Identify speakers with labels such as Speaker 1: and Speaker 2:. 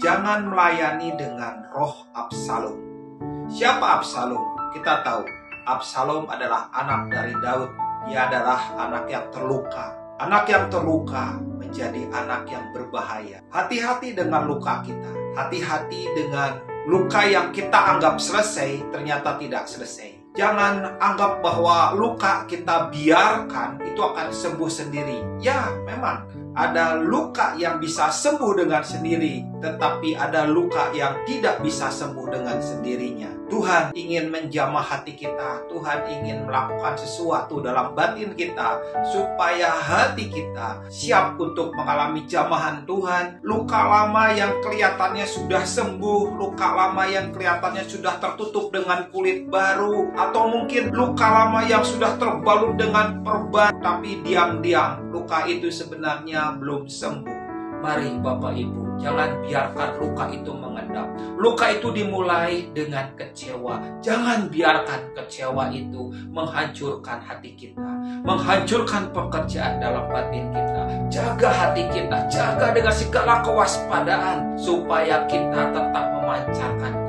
Speaker 1: Jangan melayani dengan roh Absalom. Siapa Absalom? Kita tahu Absalom adalah anak dari Daud. Dia adalah anak yang terluka. Anak yang terluka menjadi anak yang berbahaya. Hati-hati dengan luka kita. Hati-hati dengan luka yang kita anggap selesai, ternyata tidak selesai. Jangan anggap bahwa luka kita biarkan itu akan sembuh sendiri. Ya, memang ada luka yang bisa sembuh dengan sendiri, tetapi ada luka yang tidak bisa sembuh dengan sendirinya. Tuhan ingin menjamah hati kita, Tuhan ingin melakukan sesuatu dalam batin kita, supaya hati kita siap untuk mengalami jamahan Tuhan. Luka lama yang kelihatannya sudah sembuh, luka lama yang kelihatannya sudah tertutup dengan kulit baru, atau mungkin luka lama yang sudah terbalut dengan perban, tapi diam-diam luka itu sebenarnya belum sembuh. Mari Bapak Ibu, jangan biarkan luka itu mengendap. Luka itu dimulai dengan kecewa. Jangan biarkan kecewa itu menghancurkan hati kita, menghancurkan pekerjaan dalam batin kita. Jaga hati kita, jaga dengan segala kewaspadaan supaya kita tetap memancarkan